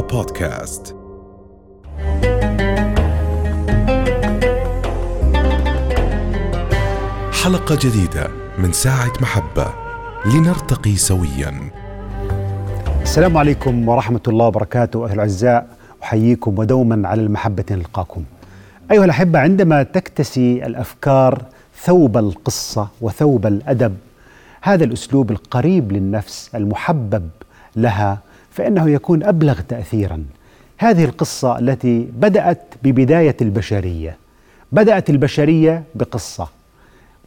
بودكاست حلقة جديدة من ساعة محبة. لنرتقي سويا. السلام عليكم ورحمة الله وبركاته أهل الأعزاء. أحييكم ودوما على المحبة نلقاكم أيها الأحبة عندما تكتسي الأفكار ثوب القصة وثوب الأدب هذا الأسلوب القريب للنفس المحبب لها فإنه يكون أبلغ تأثيرا. هذه القصة التي بدأت ببداية البشرية. بدأت البشرية بقصة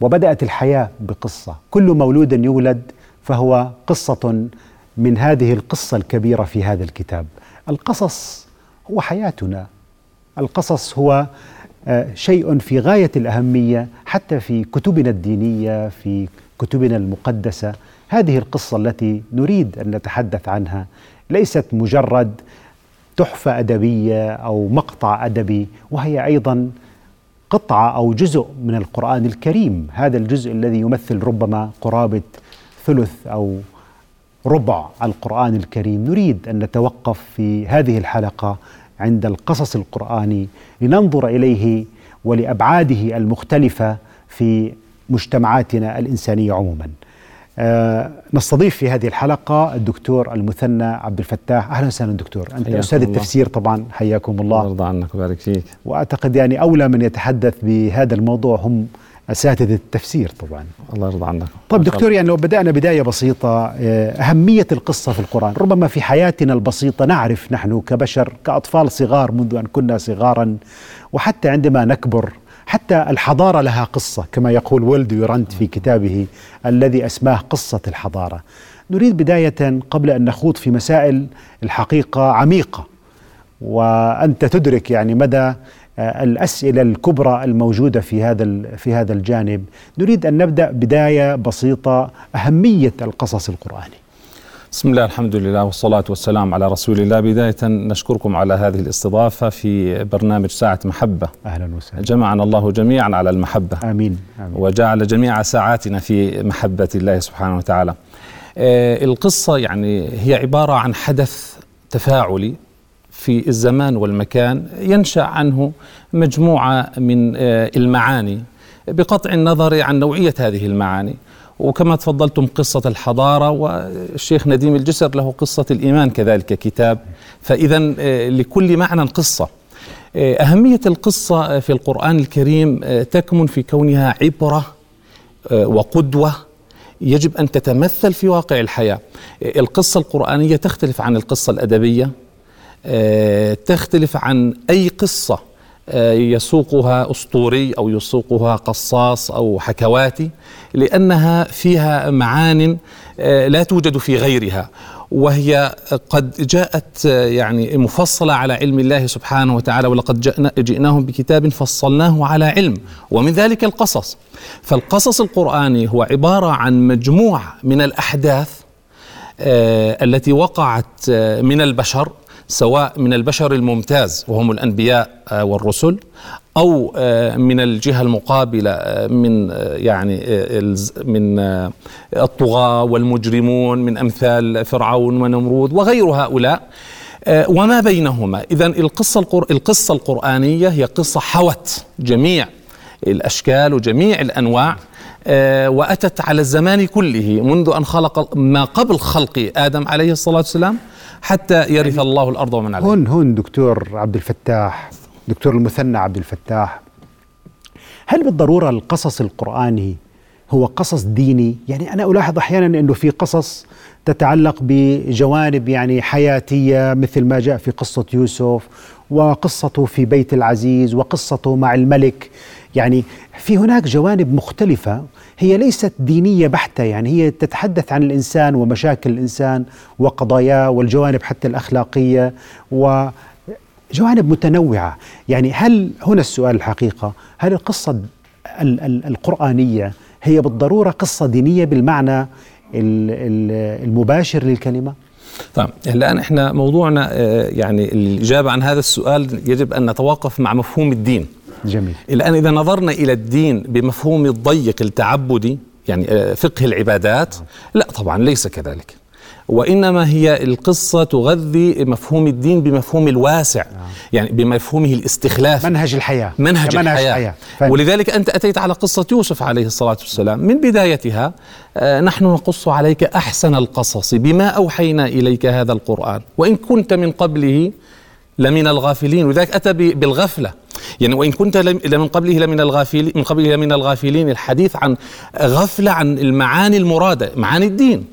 وبدأت الحياة بقصة. كل مولود يولد فهو قصة من هذه القصة الكبيرة في هذا الكتاب. القصص هو حياتنا. القصص هو آه، شيء في غاية الأهمية حتى في كتبنا الدينية في كتبنا المقدسة. هذه القصة التي نريد أن نتحدث عنها ليست مجرد تحفة أدبية أو مقطع أدبي وهي أيضا قطعة أو جزء من القرآن الكريم. هذا الجزء الذي يمثل ربما قرابة ثلث أو ربع القرآن الكريم. نريد أن نتوقف في هذه الحلقة عند القصص القرآني لننظر إليه ولأبعاده المختلفة في مجتمعاتنا الإنسانية عموما. نستضيف في هذه الحلقة الدكتور المثنى عبد الفتاح. أهلا وسهلا دكتور. أنت أستاذ الله. التفسير طبعا. حياكم الله. الله يرضى عنك ويبارك فيك. وأعتقد يعني أولى من يتحدث بهذا الموضوع هم أساتذة التفسير طبعا. الله يرضى عنك. طيب دكتور يعني لو بدأنا بداية بسيطة آه، أهمية القصة في القرآن. ربما في حياتنا البسيطة نعرف نحن كبشر كأطفال صغار منذ أن كنا صغارا وحتى عندما نكبر حتى الحضارة لها قصة كما يقول ويلد يورانت في كتابه الذي أسماه قصة الحضارة. نريد بداية قبل أن نخوض في مسائل الحقيقة عميقة وأنت تدرك يعني مدى آه، الأسئلة الكبرى الموجودة في هذا في هذا الجانب. نريد أن نبدأ بداية بسيطة أهمية القصص القرآني بسم الله الحمد لله والصلاة والسلام على رسول الله. بداية نشكركم على هذه الاستضافة في برنامج ساعة محبة. أهلا وسهلا. جمعنا الله جميعا على المحبة. آمين, آمين. وجعل جميع ساعاتنا في محبة الله سبحانه وتعالى. آه، القصة يعني هي عبارة عن حدث تفاعلي في الزمان والمكان ينشأ عنه مجموعة من آه، المعاني بقطع النظر عن نوعية هذه المعاني. وكما تفضلتم قصة الحضارة والشيخ نديم الجسر له قصة الإيمان كذلك كتاب. فإذا آه، لكل معنى قصة آه، أهمية القصة في القرآن الكريم آه، تكمن في كونها عبرة وقدوة. يجب أن تتمثل في واقع الحياة. القصة القرآنية تختلف عن القصة الأدبية تختلف عن أي قصة يسوقها أسطوري أو يسوقها قصاص أو حكواتي لأنها فيها معان آه، لا توجد في غيرها وهي قد جاءت آه، يعني مفصلة على علم الله سبحانه وتعالى ولقد جئنا جئناهم بكتاب فصلناه على علم ومن ذلك القصص. فالقصص القرآني هو عبارة عن مجموعة من الأحداث آه، التي وقعت آه، من البشر سواء من البشر الممتاز وهم الأنبياء آه، والرسل أو آه، من الجهة المقابلة آه، من يعني من الطغاة والمجرمون من أمثال فرعون ونمرود وغير هؤلاء. وما بينهما؟ اذا القصة القر... القصة القرآنية هي قصة حوت جميع الأشكال وجميع الأنواع آه، وأتت على الزمان كله منذ أن خلق ما قبل خلق آدم عليه الصلاة والسلام. حتى يرث الله الأرض ومن عليها هون هون دكتور عبد الفتاح دكتور المثنى عبد الفتاح. هل بالضرورة القصص القرآني هو قصص ديني؟ يعني أنا ألاحظ أحيانا أنه في قصص تتعلق بجوانب يعني حياتية مثل ما جاء في قصة يوسف وقصته في بيت العزيز وقصته مع الملك. يعني في هناك جوانب مختلفة هي ليست دينية بحتة يعني هي تتحدث عن الإنسان ومشاكل الإنسان وقضاياه والجوانب حتى الأخلاقية و جوانب متنوعة. يعني هل هنا السؤال الحقيقة هل القصة ال- ال- القرآنية هي بالضرورة قصة دينية بالمعنى ال- ال- المباشر للكلمة؟ طيب الآن إحنا موضوعنا آه، يعني الإجابة عن هذا السؤال يجب أن نتوقف مع مفهوم الدين. جميل. الآن إذا نظرنا إلى الدين بمفهوم الضيق التعبدي يعني آه، فقه العبادات لا طبعا ليس كذلك. وإنما هي القصة تغذي مفهوم الدين بمفهوم الواسع يعني بمفهومه الاستخلافي منهج الحياة. منهج كمنهج الحياة, حياة. الحياة. ولذلك أنت أتيت على قصة يوسف عليه الصلاة والسلام. من بدايتها آه، نحن نقص عليك أحسن القصص بما أوحينا إليك هذا القرآن. وإن كنت من قبله لمن الغافلين. ولذلك أتى بالغفلة. يعني وإن كنت لم- لمن قبله لمن الغافلين من قبله لمن الغافلين. الحديث عن غفلة عن المعاني المرادة معاني الدين.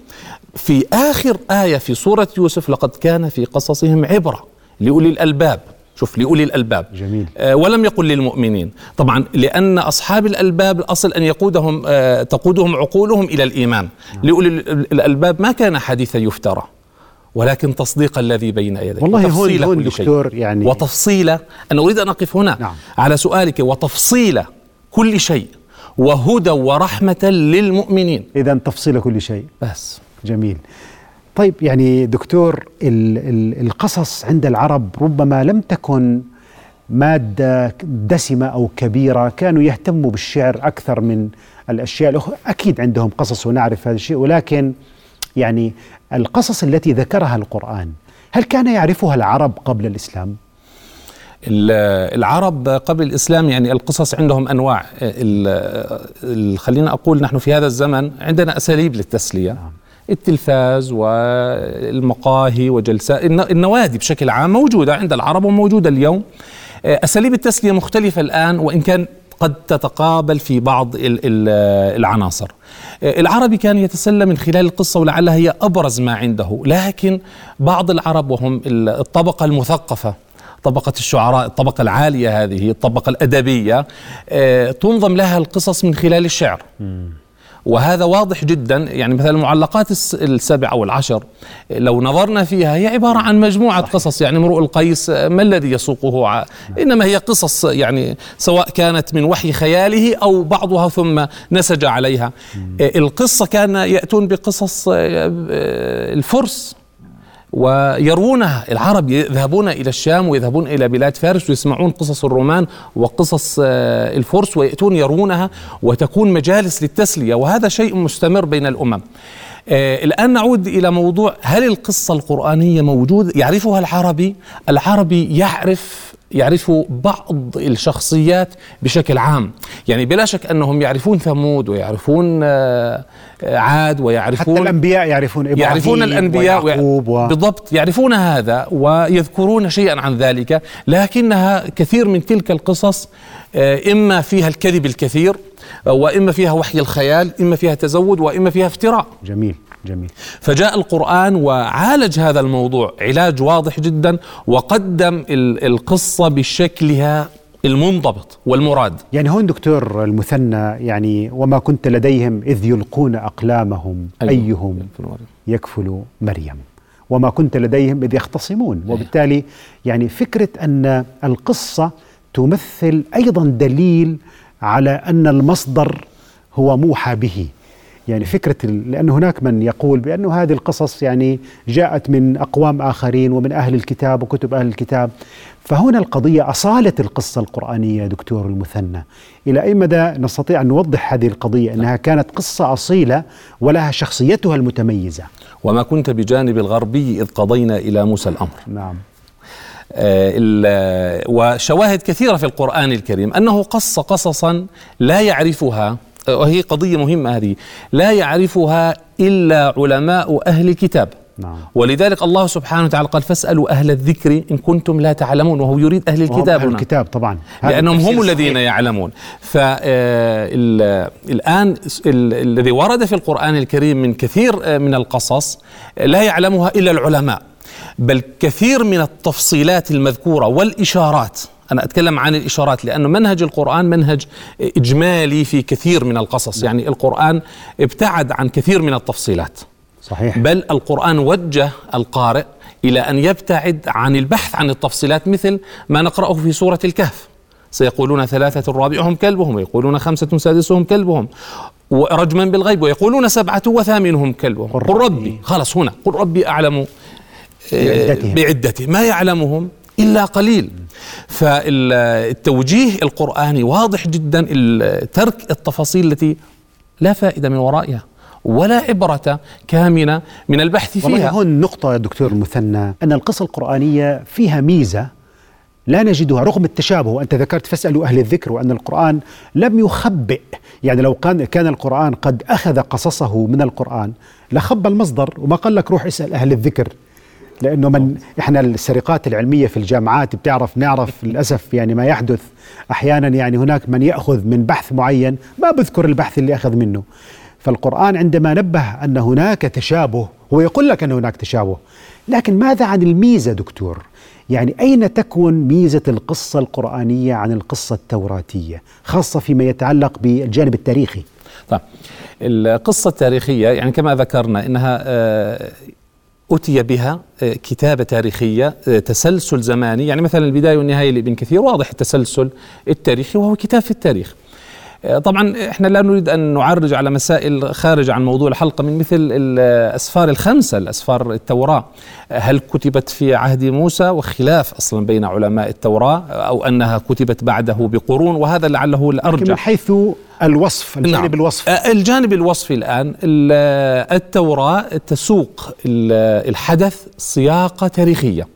في آخر آية في سورة يوسف لقد كان في قصصهم عبرة لأولي الألباب. شوف لأولي الألباب. جميل. آه، ولم يقل للمؤمنين. طبعا لأن أصحاب الألباب الأصل أن يقودهم آه، تقودهم عقولهم إلى الإيمان. لأولي ال- الألباب ما كان حديثا يفترى. ولكن تصديق الذي بين يديه والله هون- هون كل شيء. دكتور يعني- وتفصيل أنا أريد أن أقف هنا نعم. على سؤالك. وتفصيل كل شيء وهدى ورحمة للمؤمنين. إذا تفصيل كل شيء. بس. جميل. طيب يعني دكتور ال ال القصص عند العرب ربما لم تكن مادة دسمة أو كبيرة كانوا يهتموا بالشعر أكثر من الأشياء الأخرى. أكيد عندهم قصص ونعرف هذا الشيء ولكن يعني القصص التي ذكرها القرآن. هل كان يعرفها العرب قبل الإسلام؟ ال- العرب قبل الإسلام يعني القصص عندهم أنواع. خلينا أقول نحن في هذا الزمن عندنا أساليب للتسلية. التلفاز والمقاهي وجلسات الن- النوادي بشكل عام موجودة عند العرب وموجودة اليوم. أساليب التسلية مختلفة الآن وإن كان قد تتقابل في بعض ال- ال- العناصر. العربي كان يتسلى من خلال القصة ولعلها هي أبرز ما عنده. لكن بعض العرب وهم ال- الطبقة المثقفة طبقة الشعراء الطبقة العالية هذه الطبقة الأدبية آه، تنظم لها القصص من خلال الشعر. وهذا واضح جدا. يعني مثلا المعلقات الس- السبع أو العشر لو نظرنا فيها هي عبارة عن مجموعة قصص. يعني امرؤ القيس ما الذي يسوقه ع- إنما هي قصص يعني سواء كانت من وحي خياله أو بعضها ثم نسج عليها. آه، القصة كان يأتون بقصص آه، آه، الفرس. ويروونها العرب يذهبون إلى الشام ويذهبون إلى بلاد فارس ويسمعون قصص الرومان وقصص آه، الفرس ويأتون يروونها وتكون مجالس للتسلية وهذا شيء مستمر بين الأمم. آه، الآن نعود إلى موضوع هل القصة القرآنية موجوده يعرفها العربي؟ العربي يعرف يعرف بعض الشخصيات بشكل عام. يعني بلا شك أنهم يعرفون ثمود ويعرفون آه، آه، عاد ويعرفون حتى الأنبياء يعرفون إبراهيم يعرفون الأنبياء ويعقوب و... بالضبط يعرفون هذا ويذكرون شيئا عن ذلك لكنها كثير من تلك القصص آه، إما فيها الكذب الكثير وإما فيها وحي الخيال إما فيها تزود وإما فيها افتراء. جميل. جميل. فجاء القرآن وعالج هذا الموضوع علاج واضح جدا وقدم ال- القصة بشكلها المنضبط والمراد. يعني هون دكتور المثنى يعني وما كنت لديهم إذ يلقون أقلامهم أيوه. أيهم؟ يكفل مريم. وما كنت لديهم إذ يختصمون. وبالتالي يعني فكرة أن القصة تمثل أيضا دليل على أن المصدر هو موحى به. يعني فكرة لأن هناك من يقول بأن هذه القصص يعني جاءت من أقوام آخرين ومن أهل الكتاب وكتب أهل الكتاب. فهنا القضية أصالة القصة القرآنية دكتور المثنى. إلى أي مدى نستطيع أن نوضح هذه القضية؟ أنها كانت قصة أصيلة ولها شخصيتها المتميزة. وما كنت بجانب الغربي إذ قضينا إلى موسى الأمر. نعم. آه، وشواهد كثيرة في القرآن الكريم أنه قص قصصا لا يعرفها وهي قضية مهمة هذه لا يعرفها إلا علماء أهل الكتاب نعم. ولذلك الله سبحانه وتعالى قال فاسألوا أهل الذكر إن كنتم لا تعلمون وهو يريد أهل الكتاب أهل. الكتاب طبعا لأنهم هم الذين الصحيح. يعلمون فالآن الذي ورد في القرآن الكريم من كثير آه، من القصص آه، لا يعلمها إلا العلماء بل كثير من التفصيلات المذكورة والإشارات أنا أتكلم عن الإشارات لأنه منهج القرآن منهج إجمالي في كثير من القصص. يعني القرآن ابتعد عن كثير من التفصيلات. صحيح. بل القرآن وجه القارئ إلى أن يبتعد عن البحث عن التفصيلات مثل ما نقرأه في سورة الكهف. سيقولون ثلاثة رابعهم كلبهم ويقولون خمسة سادسهم كلبهم ورجما بالغيب ويقولون سبعة وثامنهم كلبهم. قل قل ربي. خلاص هنا. قل ربي أعلم بعدتهم. بعدته ما يعلمهم إلا قليل. فالتوجيه القرآني واضح جدا ترك التفاصيل التي لا فائدة من ورائها ولا عبرة كامنة من البحث فيها. هون نقطة يا دكتور المثنى أن القصة القرآنية فيها ميزة لا نجدها رغم التشابه. وأنت ذكرت فاسألوا أهل الذكر وأن القرآن لم يخبئ. يعني لو كان كان القرآن قد أخذ قصصه من القرآن لخبى المصدر وما قال لك روح اسأل أهل الذكر. لأنه من إحنا السرقات العلمية في الجامعات بتعرف نعرف للأسف يعني ما يحدث. أحيانا يعني هناك من يأخذ من بحث معين ما بذكر البحث اللي أخذ منه. فالقرآن عندما نبه أن هناك تشابه هو يقول لك أن هناك تشابه. لكن ماذا عن الميزة دكتور؟ يعني أين تكون ميزة القصة القرآنية عن القصة التوراتية؟ خاصة فيما يتعلق بالجانب التاريخي. طيب القصة التاريخية يعني كما ذكرنا إنها آه، أتي بها آه، كتابة تاريخية آه، تسلسل زماني. يعني مثلا البداية والنهاية لابن كثير واضح التسلسل التاريخي وهو كتاب في التاريخ. طبعا إحنا لا نريد أن نعرج على مسائل خارج عن موضوع الحلقة من مثل الأسفار الخمسة الأسفار التوراة. هل كتبت في عهد موسى؟ وخلاف أصلا بين علماء التوراة أو أنها كتبت بعده بقرون وهذا لعله لكن من الارجح حيث الوصف الجانب نعم. الوصف. آه، الجانب الوصفي الآن ال- التوراة تسوق ال- الحدث سياقة تاريخية.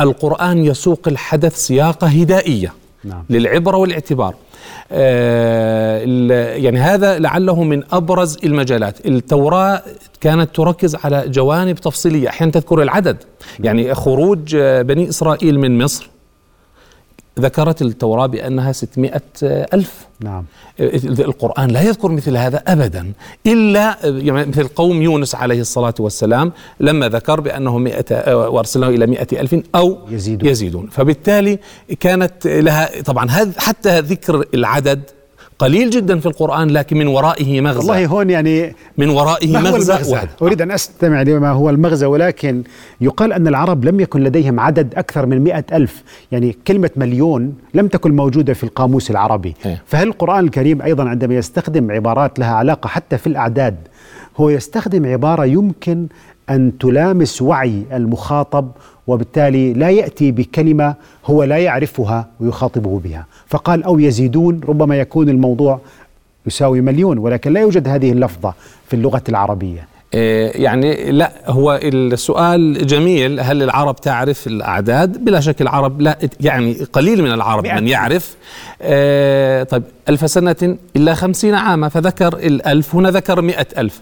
القرآن يسوق الحدث سياقة هدائية. نعم. للعبرة والاعتبار. آه، يعني هذا لعله من أبرز المجالات. التوراة كانت تركز على جوانب تفصيلية. أحيانا تذكر العدد. يعني خروج آه، بني إسرائيل من مصر. ذكرت التوراة بأنها 600 ألف. نعم. القرآن لا يذكر مثل هذا أبدا إلا يعني مثل قوم يونس عليه الصلاة والسلام لما ذكر بأنه مئة وأرسلناه إلى مئة ألف أو يزيدون. يزيدون. فبالتالي كانت لها طبعا هذا حتى ذكر العدد قليل جدا في القرآن لكن من ورائه مغزى والله هون يعني من ورائه ما هو مغزى المغزى؟ واحد أريد أن أستمع لما هو المغزى ولكن يقال أن العرب لم يكن لديهم عدد أكثر من مئة ألف يعني كلمة مليون لم تكن موجودة في القاموس العربي إيه. فهل القرآن الكريم أيضا عندما يستخدم عبارات لها علاقة حتى في الأعداد هو يستخدم عبارة يمكن أن تلامس وعي المخاطب وبالتالي لا يأتي بكلمة هو لا يعرفها ويخاطبه بها. فقال أو يزيدون ربما يكون الموضوع يساوي مليون ولكن لا يوجد هذه اللفظة في اللغة العربية. إيه، يعني لا هو السؤال جميل. هل العرب تعرف الأعداد؟ بلا شك العرب لا يعني قليل من العرب من يعرف. آه طيب ألف سنة إلا خمسين عاما فذكر الألف هنا ذكر مئة ألف.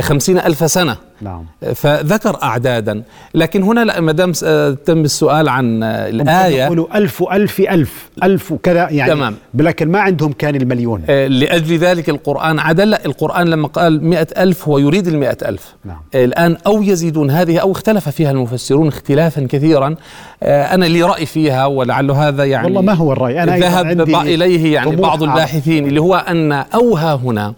خمسين ألف سنة. نعم. فذكر أعدادا. لكن هنا لا ما دام تم السؤال عن الآية. يقولوا ألف ألف ألف ألف وكذا يعني. تمام. لكن ما عندهم كان المليون. آه، لأجل ذلك القرآن عدل. لا القرآن لما قال مئة ألف هو يريد المئة ألف. نعم. آه، الآن أو يزيدون هذه أو اختلف فيها المفسرون اختلافا كثيرا. آه، أنا لي رأي فيها ولعل هذا يعني والله ما هو الرأي. أنا ذهب إليه يعني بعض. الباحثين اللي هو أن أوها هنا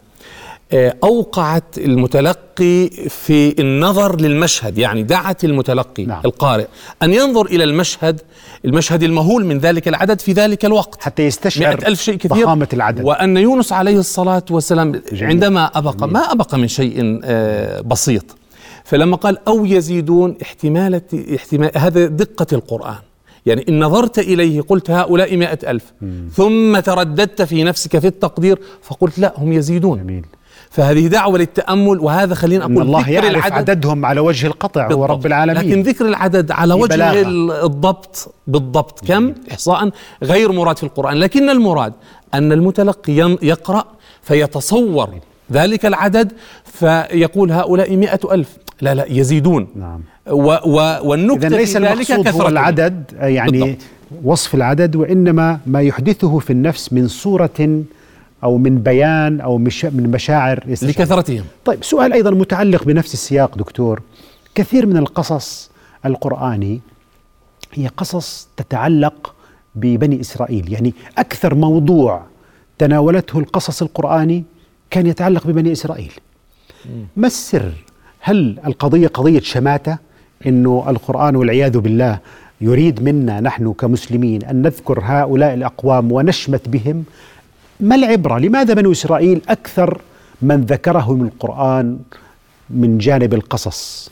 أوقعت المتلقي في النظر للمشهد يعني دعت المتلقي نعم. القارئ أن ينظر إلى المشهد المشهد المهول من ذلك العدد في ذلك الوقت. حتى يستشعر مئة ألف شيء كثير. ضخامة العدد. وأن يونس عليه الصلاة والسلام جميل. عندما أبقى ما أبقى من شيء آه، بسيط. فلما قال أو يزيدون احتمالة احتمال هذا دقة القرآن. يعني إن نظرت إليه قلت هؤلاء مئة ألف. ثم ترددت في نفسك في التقدير فقلت لا هم يزيدون. جميل. فهذه دعوة للتأمل وهذا خلينا أقول الله ذكر يعرف العدد. عددهم على وجه القطع هو. رب العالمين. لكن ذكر العدد على وجه بلاغة. ال- الضبط بالضبط كم؟ إحصاء غير مراد في القرآن. لكن المراد أن المتلقي يقرأ فيتصور ذلك العدد فيقول هؤلاء مئة ألف. لا لا يزيدون. نعم. و و والنكتة ليس في ذلك المقصود هو كثرة. العدد يعني بالضبط. وصف العدد وإنما ما يحدثه في النفس من صورة أو من بيان أو مش من مشاعر. لكثرتهم. طيب سؤال أيضا متعلق بنفس السياق دكتور. كثير من القصص القرآني هي قصص تتعلق ببني إسرائيل. يعني أكثر موضوع تناولته القصص القرآني كان يتعلق ببني إسرائيل. ما السر؟ هل القضية قضية شماتة أنه القرآن والعياذ بالله يريد منا نحن كمسلمين أن نذكر هؤلاء الأقوام ونشمت بهم ما العبرة؟ لماذا بنو إسرائيل أكثر من ذكرهم القرآن من جانب القصص؟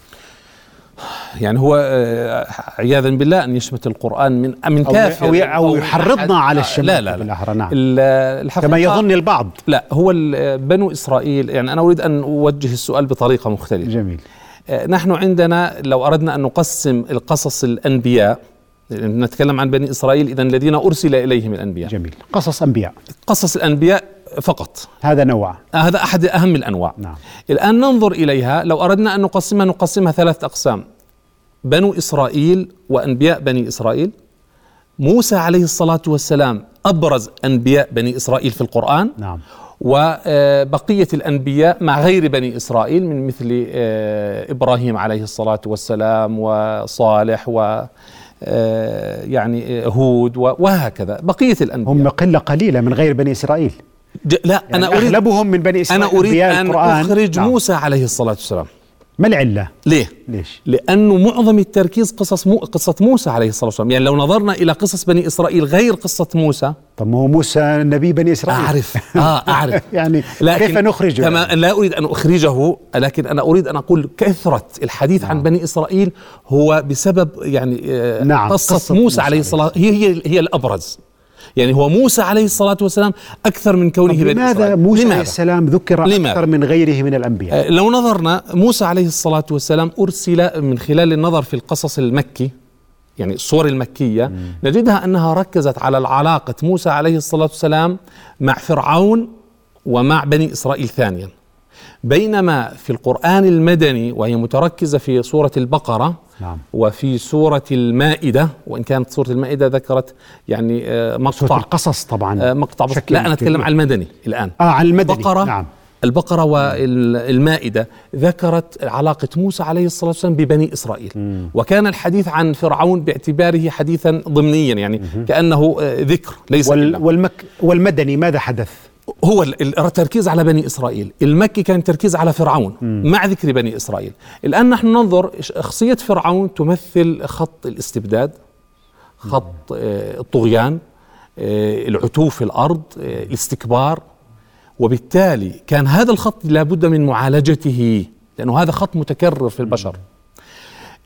يعني هو آه، عياذا بالله أن يشمت القرآن من من أو, كافر. أو, أو يحرضنا على الشمال لا لا لا. نعم. كما يظن البعض. لا هو بنو إسرائيل يعني أنا أريد أن أوجه السؤال بطريقة مختلفة. جميل. آه، نحن عندنا لو أردنا أن نقسم القصص الأنبياء نتكلم عن بني إسرائيل اذا الذين أرسل إليهم الأنبياء. جميل. قصص أنبياء. قصص الأنبياء فقط. هذا نوع. آه، هذا أحد أهم الأنواع. نعم. الآن ننظر إليها. لو أردنا أن نقسمها نقسمها ثلاث أقسام. بنو إسرائيل وأنبياء بني إسرائيل. موسى عليه الصلاة والسلام أبرز أنبياء بني إسرائيل في القرآن. نعم. وبقيه الأنبياء مع غير بني إسرائيل من مثل آه، إبراهيم عليه الصلاة والسلام وصالح و آه، يعني آه، هود وهكذا بقية الأنبياء هم قلة قليلة من غير بني إسرائيل لا يعني أنا أريد أغلبهم من بني إسرائيل أنبياء أن القرآن. أخرج نعم. موسى عليه الصلاة والسلام ما العلة؟ ليه؟ ليش؟ لأنه معظم التركيز قصص مو قصة موسى عليه الصلاة والسلام، يعني لو نظرنا إلى قصص بني إسرائيل غير قصة موسى طب ما هو موسى نبي بني إسرائيل أعرف آه أعرف يعني لكن كيف نخرجه؟ كما لا أريد أن أخرجه لكن أنا أريد أن أقول كثرة الحديث عن بني إسرائيل هو بسبب يعني آه نعم، قصة, قصة موسى, موسى عليه الصلاه هي هي هي الأبرز يعني هو موسى عليه الصلاة والسلام أكثر من كونه بني لماذا موسى عليه لماذا؟ السلام ذكر لماذا؟ أكثر من غيره من الأنبياء؟ آه، لو نظرنا موسى عليه الصلاة والسلام أرسل من خلال النظر في القصص المكي يعني الصور المكية نجدها أنها ركزت على العلاقة موسى عليه الصلاة والسلام مع فرعون ومع بني إسرائيل ثانيا بينما في القرآن المدني وهي متركزة في سورة البقرة نعم. وفي سورة المائدة وإن كانت سورة المائدة ذكرت يعني آه، سورة مقطع القصص طبعا. آه، مقطع. بس لا أنا أتكلم. عن المدني الآن. آه عن المدني. البقرة نعم. البقرة والمائدة ذكرت علاقة موسى عليه الصلاة والسلام ببني إسرائيل. وكان الحديث عن فرعون باعتباره حديثا ضمنيا يعني كأنه آه، ذكر ليس وال والمك والمدني ماذا حدث؟ هو ال- ال- التركيز على بني إسرائيل. المكي كان تركيز على فرعون مع ذكر بني إسرائيل. الآن نحن ننظر شخصية فرعون تمثل خط الاستبداد خط آه، الطغيان آه، العتو في الأرض آه، الاستكبار. وبالتالي كان هذا الخط لابد من معالجته لأنه هذا خط متكرر في البشر.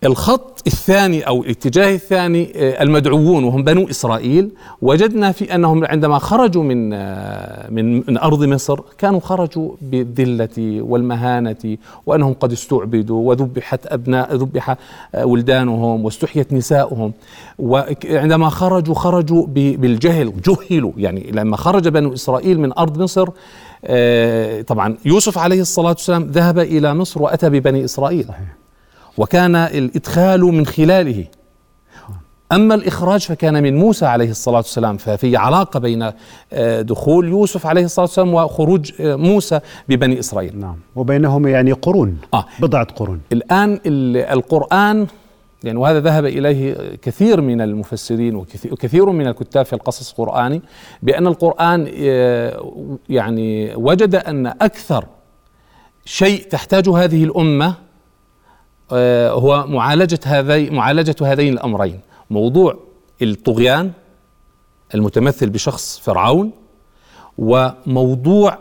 الخط الثاني أو الاتجاه الثاني آه، المدعوون وهم بنو إسرائيل. وجدنا في أنهم عندما خرجوا من آه، من من أرض مصر كانوا خرجوا بالذلة والمهانة وأنهم قد استعبدوا وذبحت أبناء ذبح آه، ولدانهم واستحيت نساؤهم. وعندما خرجوا خرجوا بالجهل جهلوا. يعني لما خرج بنو إسرائيل من أرض مصر طبعا يوسف عليه الصلاة والسلام ذهب إلى مصر وأتى ببني إسرائيل. وكان الإدخال من خلاله. أما الإخراج فكان من موسى عليه الصلاة والسلام ففي علاقة بين آه، دخول يوسف عليه الصلاة والسلام وخروج آه، موسى ببني إسرائيل. نعم. وبينهم يعني قرون آه. بضعة قرون. الآن ال- القرآن يعني وهذا ذهب إليه كثير من المفسرين وكثير من الكتاب في القصص القرآني بأن القرآن آه، يعني وجد أن أكثر شيء تحتاجه هذه الأمة آه، هو معالجة هذي معالجة هذين الأمرين. موضوع الطغيان المتمثل بشخص فرعون وموضوع آه،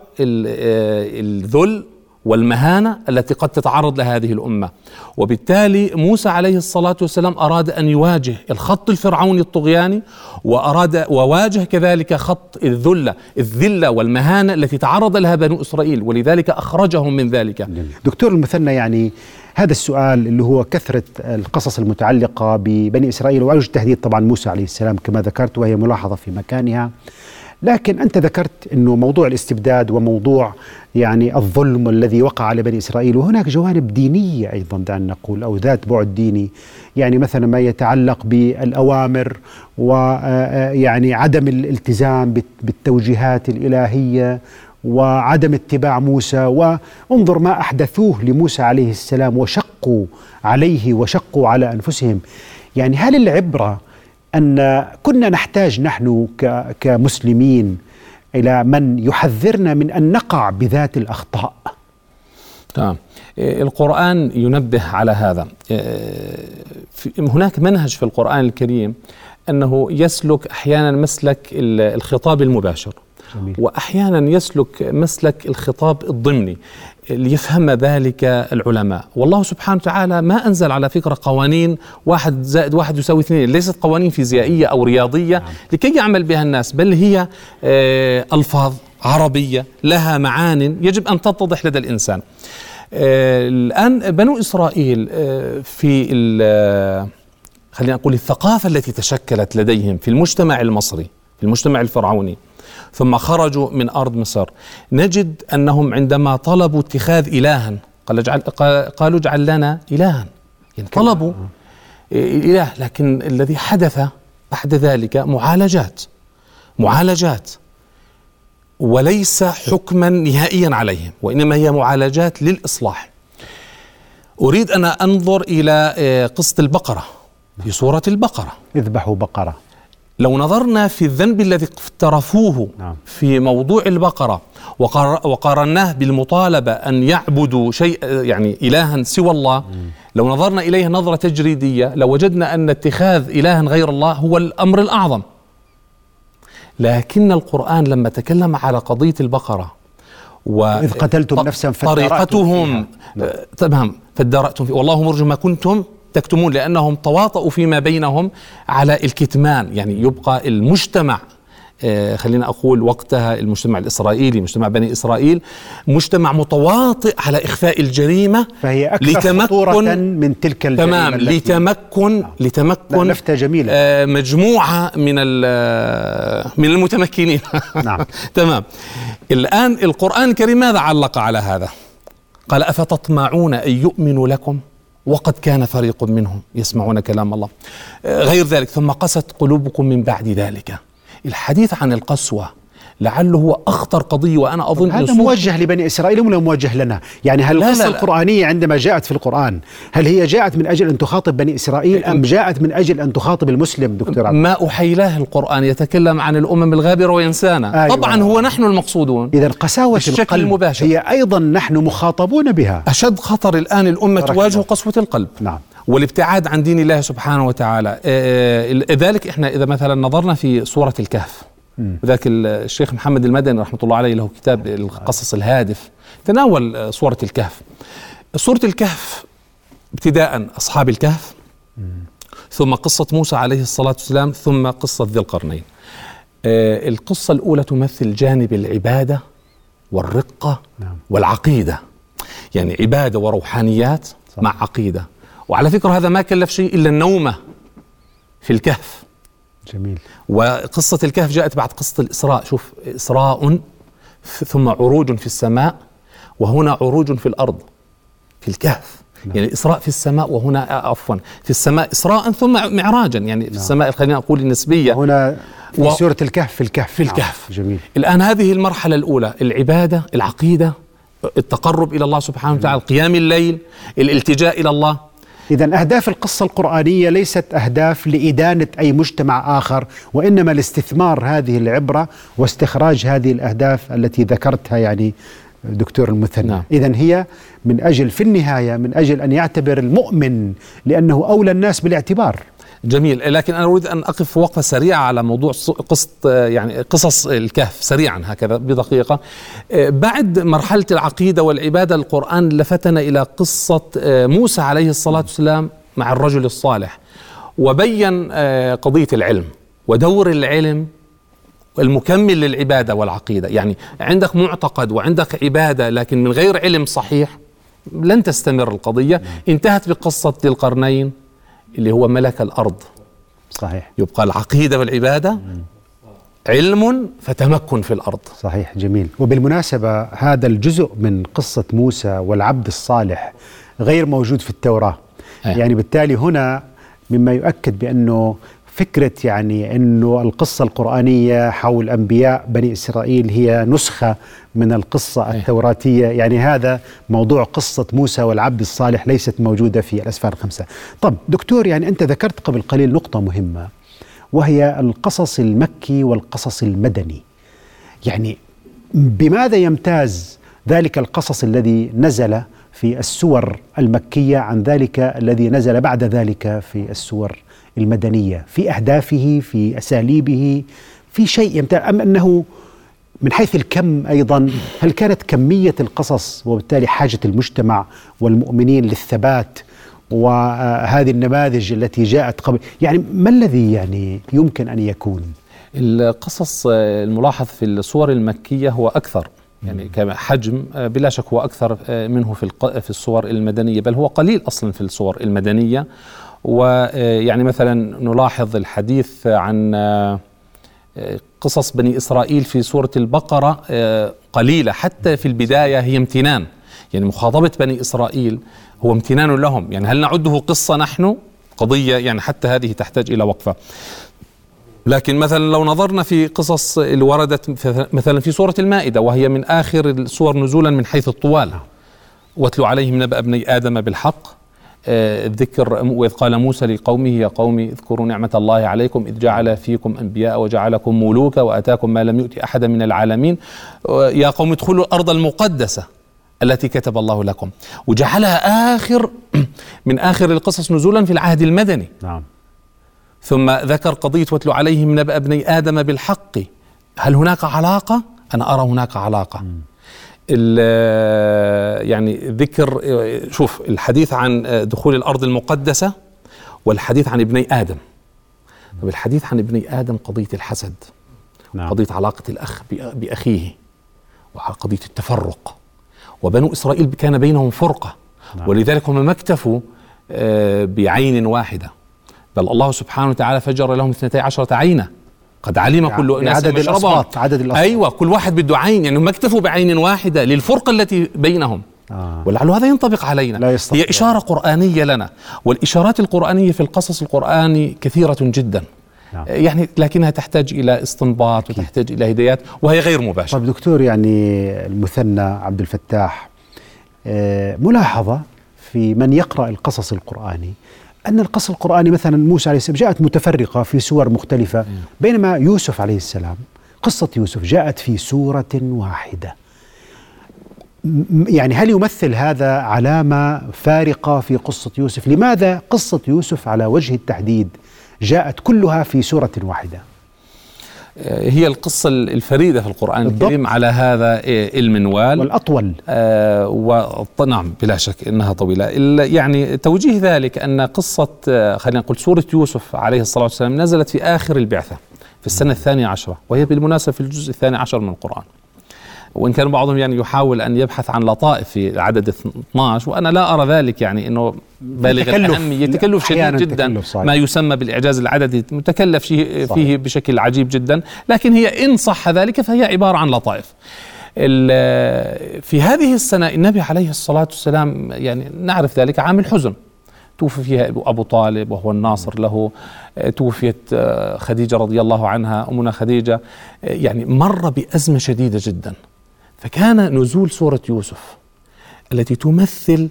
الذل والمهانة التي قد تتعرض لها هذه الأمة. وبالتالي موسى عليه الصلاة والسلام أراد أن يواجه الخط الفرعوني الطغياني وأراد وواجه كذلك خط الذلة الذلة والمهانة التي تعرض لها بنو إسرائيل ولذلك أخرجهم من ذلك. دكتور المثنى يعني هذا السؤال اللي هو كثرة القصص المتعلقة ببني إسرائيل ووجه تهديد طبعا موسى عليه السلام كما ذكرت وهي ملاحظة في مكانها. لكن أنت ذكرت أنه موضوع الاستبداد وموضوع يعني الظلم الذي وقع على بني إسرائيل وهناك جوانب دينية أيضا دعنا نقول أو ذات بعد ديني. يعني مثلا ما يتعلق بالأوامر ويعني عدم الالتزام بالتوجيهات الإلهية وعدم اتباع موسى. وانظر ما أحدثوه لموسى عليه السلام وشقوا عليه وشقوا على أنفسهم. يعني هل العبرة أن كنا نحتاج نحن كمسلمين إلى من يحذرنا من أن نقع بذات الأخطاء. آه، القرآن ينبه على هذا. في- هناك منهج في القرآن الكريم أنه يسلك أحيانا مسلك ال- الخطاب المباشر. جميل. وأحيانا يسلك مسلك الخطاب الضمني ليفهم ذلك العلماء. والله سبحانه وتعالى ما أنزل على فكرة قوانين واحد زائد واحد يساوي اثنين. ليست قوانين فيزيائية أو رياضية لكي يعمل بها الناس بل هي آه، ألفاظ عربية لها معان يجب أن تتضح لدى الإنسان. آه، الآن بنو إسرائيل آه، في خلينا نقول الثقافة التي تشكلت لديهم في المجتمع المصري المجتمع الفرعوني. ثم خرجوا من أرض مصر. نجد أنهم عندما طلبوا اتخاذ إلها قال اجعل قا- قالوا اجعل لنا إلها. يعني طلبوا إله لكن الذي حدث بعد ذلك معالجات معالجات. وليس حكما نهائيا عليهم وإنما هي معالجات للإصلاح. أريد أن أنظر إلى آه، قصة البقرة. في سورة البقرة. اذبحوا بقرة. لو نظرنا في الذنب الذي اقترفوه نعم. في موضوع البقرة وقار- وقارناه بالمطالبة أن يعبدوا شيء يعني إلها سوى الله لو نظرنا إليه نظرة تجريدية لوجدنا أن اتخاذ إلها غير الله هو الأمر الأعظم لكن القرآن لما تكلم على قضية البقرة و إذ قتلتم نفسا فادارأتم طريقتهم. آه، تمام فادارأتم فيه والله مرجو ما كنتم تكتمون لأنهم تواطؤوا فيما بينهم على الكتمان يعني يبقى المجتمع آه، خلينا أقول وقتها المجتمع الإسرائيلي مجتمع بني إسرائيل مجتمع متواطئ على إخفاء الجريمة فهي أكثر خطورة من تلك الجريمة تمام لتمكن لا، لتمكن لفتة جميلة. آه، مجموعة من ال- من المتمكنين. نعم. تمام. الآن القرآن الكريم ماذا علق على هذا؟ قال أفتطمعون أن يؤمنوا لكم؟ وقد كان فريق منهم يسمعون كلام الله. آه، غير ذلك ثم قست قلوبكم من بعد ذلك. الحديث عن القسوة لعله هو أخطر قضية وأنا أظن هذا موجه لبني إسرائيل ولا موجه لنا؟ يعني هل القصة. القرآنية عندما جاءت في القرآن هل هي جاءت من أجل أن تخاطب بني إسرائيل أم جاءت من أجل أن تخاطب المسلم دكتور عبد ما أحيلاه القرآن يتكلم عن الأمم الغابرة وينسانا أيوة. طبعا هو نحن المقصودون إذا قساوه القلب المباشر. هي أيضا نحن مخاطبون بها أشد خطر الأمة بارك تواجه. قسوة القلب نعم. والابتعاد عن دين الله سبحانه وتعالى آه، ذلك إحنا إذا مثلا نظرنا في سورة الكهف ذاك الشيخ محمد المدني رحمة الله عليه له كتاب القصص الهادف. تناول آه، سورة الكهف. سورة الكهف ابتداء أصحاب الكهف ثم قصة موسى عليه الصلاة والسلام ثم قصة ذي القرنين. آه، القصة الأولى تمثل جانب العبادة والرقة نعم. والعقيدة. يعني عبادة وروحانيات صح. مع عقيدة. وعلى فكرة هذا ما كلف شيء إلا النومة في الكهف. جميل. وقصة الكهف جاءت بعد قصة الإسراء. شوف إسراء ثم عروج في السماء وهنا عروج في الأرض في الكهف. يعني الإسراء في السماء وهنا آه، عفوا في السماء إسراء ثم معراجا. يعني في السماء خلينا نقول النسبية. هنا في و- سورة الكهف في الكهف. في نعم. الكهف. جميل. الآن هذه المرحلة الأولى العبادة العقيدة التقرب إلى الله سبحانه وتعالى قيام الليل الالتجاء إلى الله. إذا أهداف القصة القرآنية ليست أهداف لإدانة أي مجتمع آخر وإنما لاستثمار هذه العبرة واستخراج هذه الأهداف التي ذكرتها يعني دكتور المثنى نعم. إذا هي من أجل في النهاية من أجل أن يعتبر المؤمن لأنه أولى الناس بالاعتبار جميل. لكن أنا أريد أن أقف وقفة سريعة على موضوع قصة يعني قصص الكهف سريعا هكذا بدقيقة. بعد مرحلة العقيدة والعبادة القرآن لفتنا إلى قصة آه، موسى عليه الصلاة والسلام مع الرجل الصالح وبين آه، قضية العلم ودور العلم المكمل للعبادة والعقيدة. يعني عندك معتقد وعندك عبادة لكن من غير علم صحيح لن تستمر القضية. انتهت بقصة ذي القرنين اللي هو ملك الأرض. صحيح. يبقى العقيدة والعبادة علم فتمكن في الأرض. صحيح جميل. وبالمناسبة هذا الجزء من قصة موسى والعبد الصالح غير موجود في التوراة. أيه. يعني بالتالي هنا مما يؤكد بأنه فكرة يعني أنه القصة القرآنية حول أنبياء بني إسرائيل هي نسخة من القصة أيه. التوراتية. يعني هذا موضوع قصة موسى والعبد الصالح ليست موجودة في الأسفار الخمسة. طب دكتور يعني أنت ذكرت قبل قليل نقطة مهمة وهي القصص المكي والقصص المدني. يعني بماذا يمتاز ذلك القصص الذي نزل في السور المكية عن ذلك الذي نزل بعد ذلك في السور المدنية في أهدافه في أساليبه في شيء يمتاز أم أنه من حيث الكم أيضا هل كانت كمية القصص وبالتالي حاجة المجتمع والمؤمنين للثبات وهذه النماذج التي جاءت قبل؟ يعني ما الذي يعني يمكن أن يكون؟ القصص الملاحظ في الصور المكية هو أكثر. يعني كحجم بلا شك هو أكثر منه في في الصور المدنية بل هو قليل أصلا في الصور المدنية. ويعني مثلا نلاحظ الحديث عن قصص بني إسرائيل في سورة البقرة قليلة حتى في البداية هي امتنان. يعني مخاطبة بني إسرائيل هو امتنان لهم. يعني هل نعده قصة نحن؟ قضية يعني حتى هذه تحتاج إلى وقفة. لكن مثلا لو نظرنا في قصص اللي وردت مثلا في سورة المائدة وهي من آخر السور نزولا من حيث الطوال. واتلو عليهم نبأ ابني آدم بالحق. آه، وإذ قال موسى لقومه يا قوم اذكروا نعمة الله عليكم إذ جعل فيكم أنبياء وجعلكم ملوكا وآتاكم ما لم يؤت أحدا من العالمين. يا قوم ادخلوا الأرض المقدسة التي كتب الله لكم وجعلها آخر من آخر القصص نزولا في العهد المدني. نعم. ثم ذكر قضية واتلو عليهم نبأ ابني آدم بالحق. هل هناك علاقة؟ أنا أرى هناك علاقة. يعني ذكر شوف الحديث عن دخول الأرض المقدسة والحديث عن ابني آدم طب الحديث عن ابني آدم قضية الحسد نعم. قضية علاقة الأخ بأخيه وقضية التفرق وبنو إسرائيل كان بينهم فرقة نعم. ولذلك هم ما اكتفوا آه، بعين واحدة بل الله سبحانه وتعالى فجر لهم اثنتي عشرة عينة قد علم يعني كل ناس عدد الأصوات عدد الأصوات. أيوة كل واحد بده عين يعني ما اكتفوا بعين واحدة للفرقة التي بينهم. آه. ولعل هذا ينطبق علينا. لا هي إشارة قرآنية لنا. والإشارات القرآنية في القصص القرآني كثيرة جدا. نعم. يعني لكنها تحتاج إلى استنباط وتحتاج إلى هدايات وهي غير مباشرة. طيب دكتور يعني المثنى عبد الفتاح آه، ملاحظة في من يقرأ القصص القرآني أن القصص القرآني مثلا موسى عليه السلام جاءت متفرقة في سور مختلفة بينما يوسف عليه السلام قصة يوسف جاءت في سورة واحدة. يعني هل يمثل هذا علامة فارقة في قصة يوسف لماذا قصة يوسف على وجه التحديد جاءت كلها في سورة واحدة هي القصة الفريدة في القرآن بالضبط. الكريم على هذا المنوال. والأطول. آه نعم بلا شك إنها طويلة. يعني توجيه ذلك أن قصة آه، خلينا نقول سورة يوسف عليه الصلاة والسلام نزلت في آخر البعثة في السنة الثانية عشرة وهي بالمناسبة في الجزء الثاني عشر من القرآن. وإن كان بعضهم يعني يحاول أن يبحث عن لطائف في عدد 12 وأنا لا أرى ذلك يعني إنه بالغ الأهمية تكلف شديد جدا ما يسمى بالإعجاز العددي متكلف فيه, فيه بشكل عجيب جدا لكن هي إن صح ذلك فهي عبارة عن لطائف. في هذه السنة النبي عليه الصلاة والسلام يعني نعرف ذلك عام الحزن توفي فيها أبو طالب وهو الناصر له. توفيت خديجة رضي الله عنها أمنا خديجة. يعني مر بأزمة شديدة جدا. فكان نزول سورة يوسف التي تمثل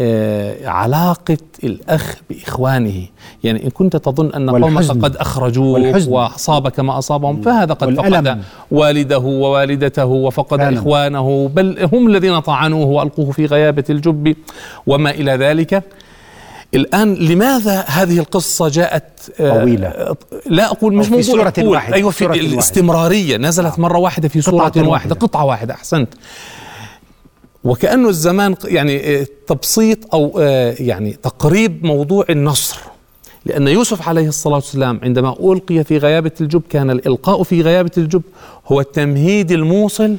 آه، علاقة الأخ بإخوانه. يعني إن كنت تظن أن قومك قد أخرجوك وأصابك ما أصابهم فهذا قد فقد والده ووالدته وفقد فعلا. إخوانه بل هم الذين طعنوه وألقوه في غيابة الجب وما إلى ذلك. الآن لماذا هذه القصة جاءت آه، طويلة. لا أقول مش في سورة واحدة أيوة في الاستمرارية. نزلت آه. مرة واحدة في سورة واحدة, واحدة. قطعة واحدة أحسنت. وكأنه الزمان يعني آه، تبسيط أو يعني تقريب موضوع النصر. لأن يوسف عليه الصلاة والسلام عندما ألقي في غيابة الجب كان الإلقاء في غيابة الجب هو التمهيد الموصل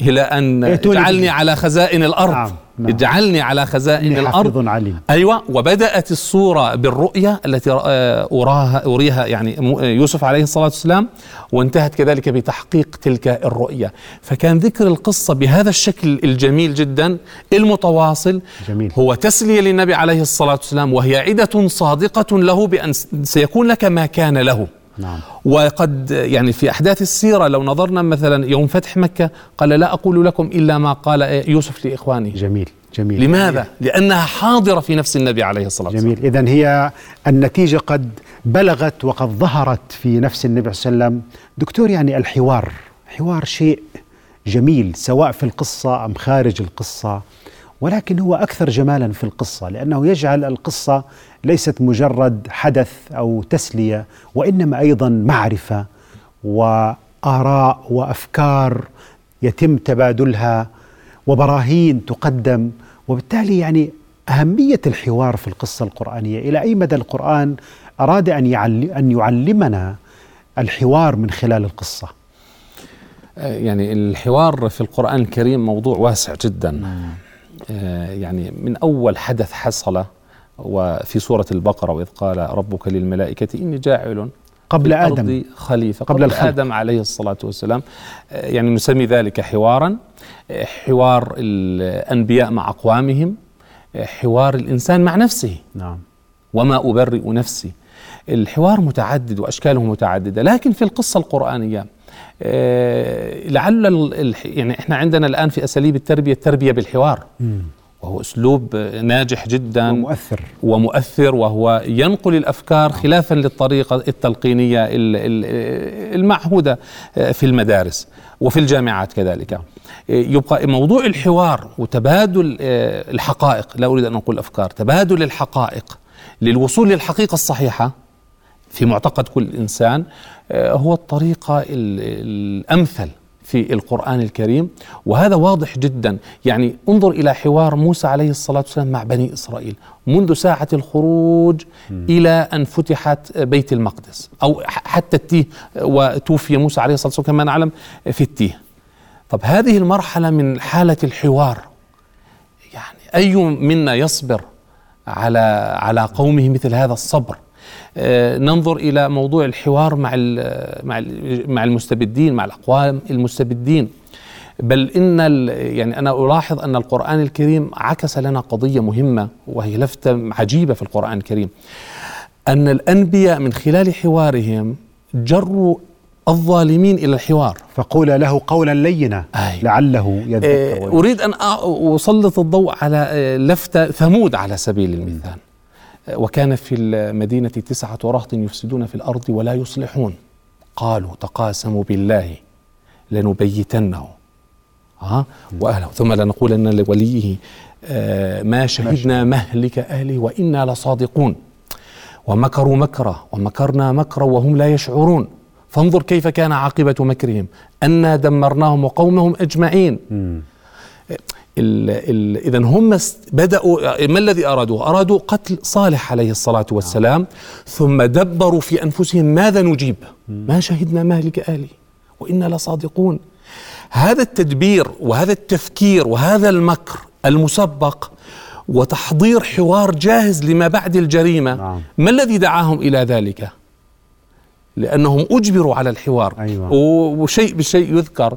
إلى أن اجعلني على خزائن الأرض نعم. نعم. اجعلني على خزائن الأرض عليم. أيوه وبدأت الصورة بالرؤية التي اراها أريها يعني يوسف عليه الصلاة والسلام وانتهت كذلك بتحقيق تلك الرؤية فكان ذكر القصة بهذا الشكل الجميل جدا المتواصل جميل. هو تسلية للنبي عليه الصلاة والسلام وهي عدة صادقة له بأن سيكون لك ما كان له نعم. وقد يعني في أحداث السيرة لو نظرنا مثلا يوم فتح مكة قال لا أقول لكم إلا ما قال يوسف لإخوانه. جميل جميل. لماذا؟ لأنها حاضرة في نفس النبي عليه الصلاة والسلام. جميل. إذا هي النتيجة قد بلغت وقد ظهرت في نفس النبي صلى الله عليه وسلم. دكتور يعني الحوار حوار شيء جميل سواء في القصة أم خارج القصة. ولكن هو أكثر جمالا في القصة لأنه يجعل القصة ليست مجرد حدث أو تسلية وإنما أيضا معرفة اراء وأفكار يتم تبادلها وبراهين تقدم وبالتالي يعني أهمية الحوار في القصة القرآنية. إلى أي مدى القرآن أراد أن أن يعلمنا الحوار من خلال القصة؟ يعني الحوار في القرآن الكريم موضوع واسع جدا. آه، يعني من أول حدث حصل وفي سورة البقرة وإذ قال ربك للملائكة إني جاعل قبل آدم. خليفة قبل, قبل آدم عليه الصلاة والسلام. آه، يعني نسمي ذلك حوارا. آه، حوار الأنبياء مع أقوامهم. حوار الإنسان مع نفسه. نعم. وما أبرئ نفسي. الحوار متعدد وأشكاله متعددة لكن في القصة القرآنية آه، لعل يعني إحنا عندنا الآن في أساليب التربية التربية بالحوار. وهو أسلوب ناجح جدا. ومؤثر. ومؤثر وهو ينقل الأفكار خلافا للطريقة التلقينية المعهودة آه، في المدارس وفي الجامعات كذلك. آه، يبقى موضوع الحوار وتبادل الحقائق لا أريد أن أقول أفكار تبادل الحقائق للوصول للحقيقة الصحيحة في معتقد كل إنسان آه، هو الطريقة الأمثل في القرآن الكريم وهذا واضح جدا. يعني انظر إلى حوار موسى عليه الصلاة والسلام مع بني إسرائيل. منذ ساعة الخروج م. إلى أن فتحت بيت المقدس أو حتى التيه وتوفي موسى عليه الصلاة والسلام كما نعلم في التيه. طب هذه المرحلة من حالة الحوار يعني أي منا يصبر على على قومه مثل هذا الصبر؟ آه، ننظر إلى موضوع الحوار مع مع مع المستبدين مع الأقوام المستبدين. بل إن يعني أنا ألاحظ أن القرآن الكريم عكس لنا قضية مهمة وهي لفته عجيبة في القرآن الكريم. أن الأنبياء من خلال حوارهم جروا الظالمين إلى الحوار. فقول له قولا لينا أي. لعله يذكر آه، أريد أن أسلط الضوء على آه، لفته ثمود على سبيل المثال. وكان في المدينة تسعة رهط يفسدون في الأرض ولا يصلحون. قالوا تقاسموا بالله لنبيتنه. ها وأهله ثم لنقولن لوليه آه ما شهدنا مهلك أهله وإنا لصادقون. ومكروا مكرا ومكرنا مكرا وهم لا يشعرون. فانظر كيف كان عاقبة مكرهم. أنا دمرناهم وقومهم أجمعين. اذا هم بدأوا ما الذي ارادوا؟ أرادوا قتل صالح عليه الصلاة والسلام ثم دبروا في أنفسهم ماذا نجيب؟ ما شهدنا مهلك اهله وإنا لصادقون هذا التدبير وهذا التفكير وهذا المكر المسبق وتحضير حوار جاهز لما بعد الجريمة نعم. ما الذي دعاهم إلى ذلك؟ لأنهم أجبروا على الحوار أيوة. وشيء بالشيء يذكر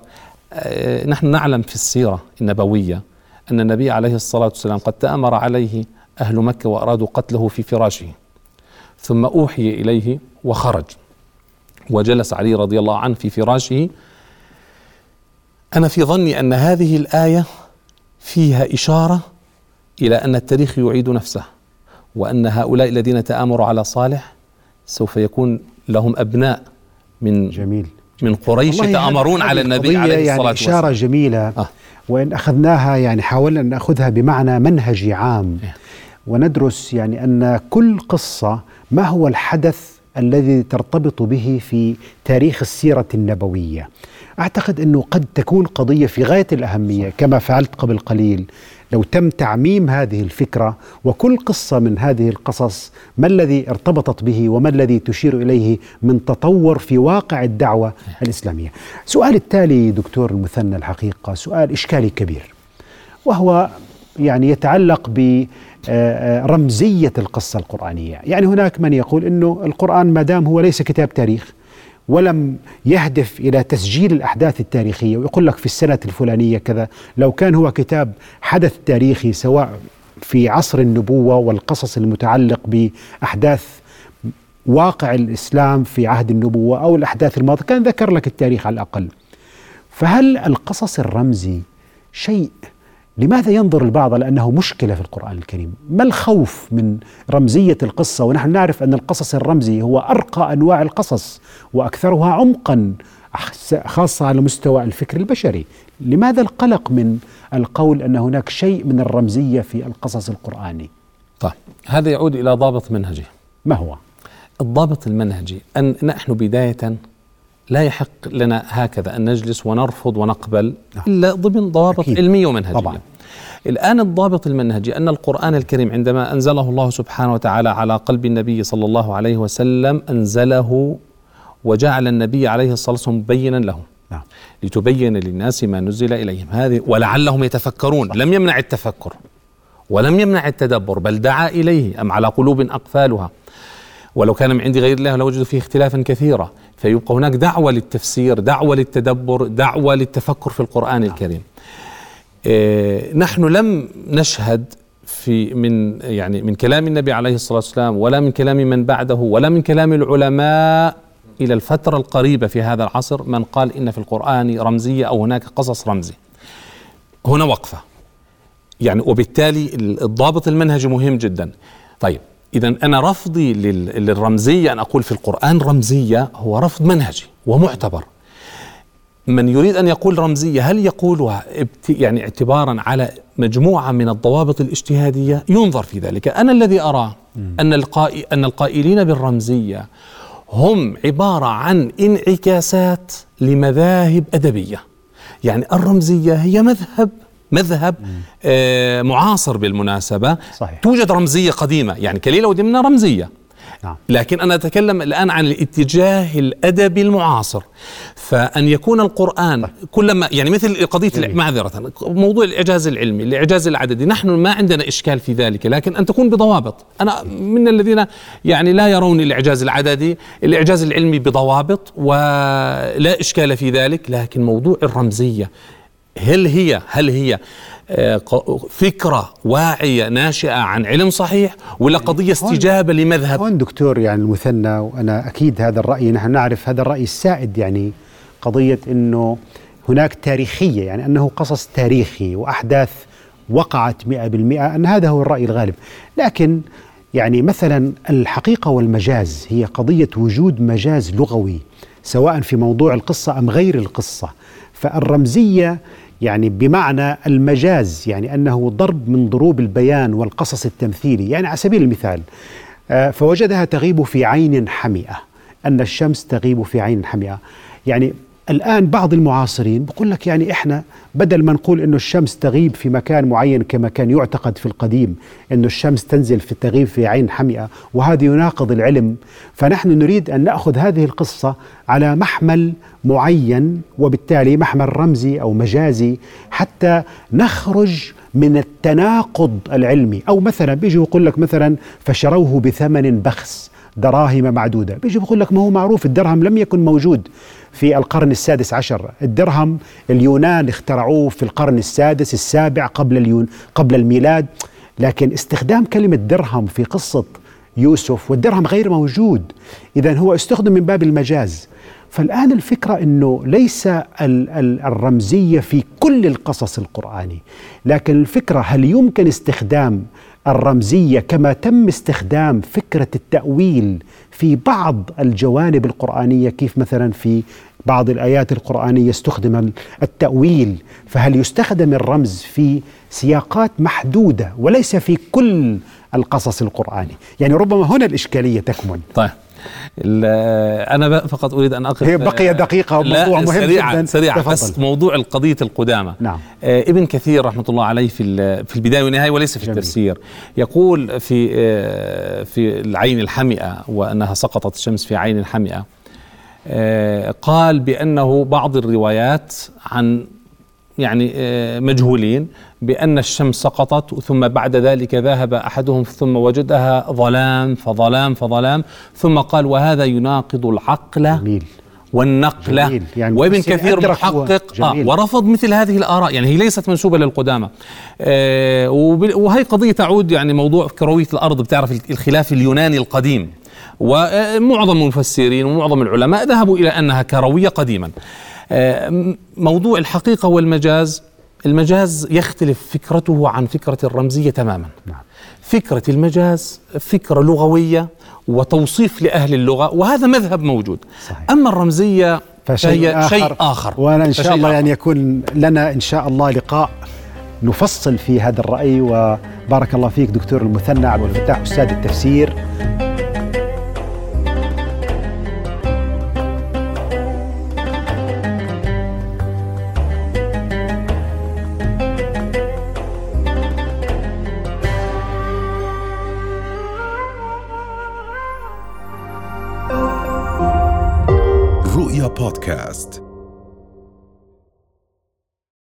آه، نحن نعلم في السيرة النبوية أن النبي عليه الصلاة والسلام قد تأمر عليه أهل مكة وأرادوا قتله في فراشه ثم أوحي إليه وخرج. وجلس علي رضي الله عنه في فراشه. أنا في ظني أن هذه الآية فيها إشارة إلى أن التاريخ يعيد نفسه وأن هؤلاء الذين تآمروا على صالح سوف يكون لهم أبناء من جميل. من قريش يتآمرون على النبي عليه الصلاة يعني والسلام. إشارة جميلة. آه. وإن أخذناها يعني حاولنا أن نأخذها بمعنى منهجي عام. إيه. وندرس يعني أن كل قصة ما هو الحدث الذي ترتبط به في تاريخ السيرة النبوية؟ أعتقد أنه قد تكون قضية في غاية الأهمية كما فعلت قبل قليل. لو تم تعميم هذه الفكرة وكل قصة من هذه القصص ما الذي ارتبطت به وما الذي تشير إليه من تطور في واقع الدعوة الإسلامية. سؤال التالي دكتور المثنى الحقيقة سؤال إشكالي كبير وهو يعني يتعلق ب رمزية القصة القرآنية، يعني هناك من يقول إنه القرآن ما دام هو ليس كتاب تاريخ ولم يهدف إلى تسجيل الأحداث التاريخية. ويقول لك في السنة الفلانية كذا لو كان هو كتاب حدث تاريخي سواء في عصر النبوة والقصص المتعلق بأحداث واقع الإسلام في عهد النبوة أو الأحداث الماضية كان ذكر لك التاريخ على الأقل. فهل القصص الرمزي شيء لماذا ينظر البعض لأنه مشكلة في القرآن الكريم؟ ما الخوف من رمزية القصة؟ ونحن نعرف أن القصص الرمزي هو أرقى أنواع القصص وأكثرها عمقا خاصة على مستوى الفكر البشري. لماذا القلق من القول أن هناك شيء من الرمزية في القصص القرآني؟ طيب هذا يعود إلى ضابط منهجي. ما هو؟ الضابط المنهجي أن نحن بداية لا يحق لنا هكذا أن نجلس ونرفض ونقبل نعم. إلا ضمن ضوابط أكيد. علمية ومنهجية طبعاً. الآن الضابط المنهجي أن القرآن الكريم عندما أنزله الله سبحانه وتعالى على قلب النبي صلى الله عليه وسلم أنزله وجعل النبي عليه الصلاة والسلام مبينا له نعم. لتبين للناس ما نزل إليهم. هذه ولعلهم يتفكرون. لم يمنع التفكر. ولم يمنع التدبر. بل دعا إليه. أم على قلوب أقفالها. ولو كان من عند غير الله لوجدوا فيه اختلافا كثيرا. فيبقى هناك دعوة للتفسير دعوة للتدبر دعوة للتفكر في القرآن الكريم. إيه، نحن لم نشهد في من يعني من كلام النبي عليه الصلاة والسلام ولا من كلام من بعده ولا من كلام العلماء إلى الفترة القريبة في هذا العصر من قال إن في القرآن رمزية أو هناك قصص رمزي. هنا وقفة. يعني وبالتالي الضابط المنهجي مهم جدا. طيب إذا أنا رفضي لل- للرمزية أن أقول في القرآن رمزية هو رفض منهجي ومعتبر. من يريد أن يقول رمزية هل يقولها يعني اعتبارا على مجموعة من الضوابط الاجتهادية؟ ينظر في ذلك. أنا الذي أن القائل أن القائلين بالرمزية هم عبارة عن انعكاسات لمذاهب أدبية. يعني الرمزية هي مذهب مذهب آه معاصر بالمناسبة. صحيح. توجد رمزية قديمة يعني كليلة ودمنه رمزية. نعم. لكن أنا أتكلم الآن عن الاتجاه الأدبي المعاصر. فأن يكون القرآن كلما يعني مثل قضية معذرة موضوع الإعجاز العلمي الإعجاز العددي نحن ما عندنا إشكال في ذلك لكن أن تكون بضوابط. أنا من الذين يعني لا يرون الإعجاز العددي الإعجاز العلمي بضوابط ولا إشكال في ذلك لكن موضوع الرمزية هل هي هل هي آه، فكرة واعية ناشئة عن علم صحيح ولا قضية استجابة لمذهب؟ هون دكتور يعني المثنى وأنا أكيد هذا الرأي نحن نعرف هذا الرأي السائد يعني قضية إنه هناك تاريخية يعني أنه قصص تاريخي وأحداث وقعت 100% أن هذا هو الرأي الغالب. لكن يعني مثلا الحقيقة والمجاز هي قضية وجود مجاز لغوي سواء في موضوع القصة أم غير القصة. فالرمزية يعني بمعنى المجاز يعني أنه ضرب من ضروب البيان والقصص التمثيلي. يعني على سبيل المثال آه، فوجدها تغيب في عين حمئة أن الشمس تغيب في عين حمئة. يعني الآن بعض المعاصرين بقول لك يعني إحنا بدل ما نقول إنه الشمس تغيب في مكان معين كما كان يعتقد في القديم إنه الشمس تنزل في تغيب في عين حمئة وهذا يناقض العلم فنحن نريد أن نأخذ هذه القصة على محمل معين وبالتالي محمل رمزي أو مجازي حتى نخرج من التناقض العلمي. أو مثلا بيجي يقول لك مثلا فشروه بثمن بخس. دراهم معدودة. بيجي بيقول لك ما هو معروف الدرهم لم يكن موجود في القرن السادس عشر. الدرهم اليونان اخترعوه في القرن السادس السابع قبل اليون قبل الميلاد. لكن استخدام كلمة درهم في قصة يوسف والدرهم غير موجود. اذا هو استخدم من باب المجاز. فالآن الفكرة أنه ليس ال- ال- الرمزية في كل القصص القرآني. لكن الفكرة هل يمكن استخدام الرمزية كما تم استخدام فكرة التأويل في بعض الجوانب القرآنية كيف مثلا في بعض الآيات القرآنية استخدم ال- التأويل. فهل يستخدم الرمز في سياقات محدودة وليس في كل القصص القرآني؟ يعني ربما هنا الإشكالية تكمن. طيب. أنا فقط أريد أن أقف هي بقي دقيقة لا، وموضوع مهم سريعا جدا. سريعا تفضل. بس موضوع القضية القدامى نعم. آه ابن كثير رحمة الله عليه في في البداية والنهاية وليس في جميل. التفسير يقول في آه في العين الحمئة وأنها سقطت الشمس في عين حمئه آه قال بأنه بعض الروايات عن يعني آه، مجهولين بأن الشمس سقطت ثم بعد ذلك ذهب أحدهم ثم وجدها ظلام فظلام فظلام ثم قال وهذا يناقض العقل جميل. والنقل. جميل. يعني وابن كثير. محقق. آه. ورفض مثل هذه الآراء. يعني هي ليست منسوبة للقدامى. آه وهي قضية تعود يعني موضوع كروية الأرض. بتعرف الخلاف اليوناني القديم. ومعظم المفسرين ومعظم العلماء ذهبوا إلى أنها كروية قديما. موضوع الحقيقة والمجاز المجاز يختلف فكرته عن فكرة الرمزية تماما نعم. فكرة المجاز فكرة لغوية وتوصيف لأهل اللغة وهذا مذهب موجود صحيح. أما الرمزية فشيء فهي آخر شيء آخر وأنا إن شاء الله آخر. يعني يكون لنا إن شاء الله لقاء نفصل في هذا الرأي وبارك الله فيك دكتور المثنى عبد الفتاح أستاذ التفسير بودكاست.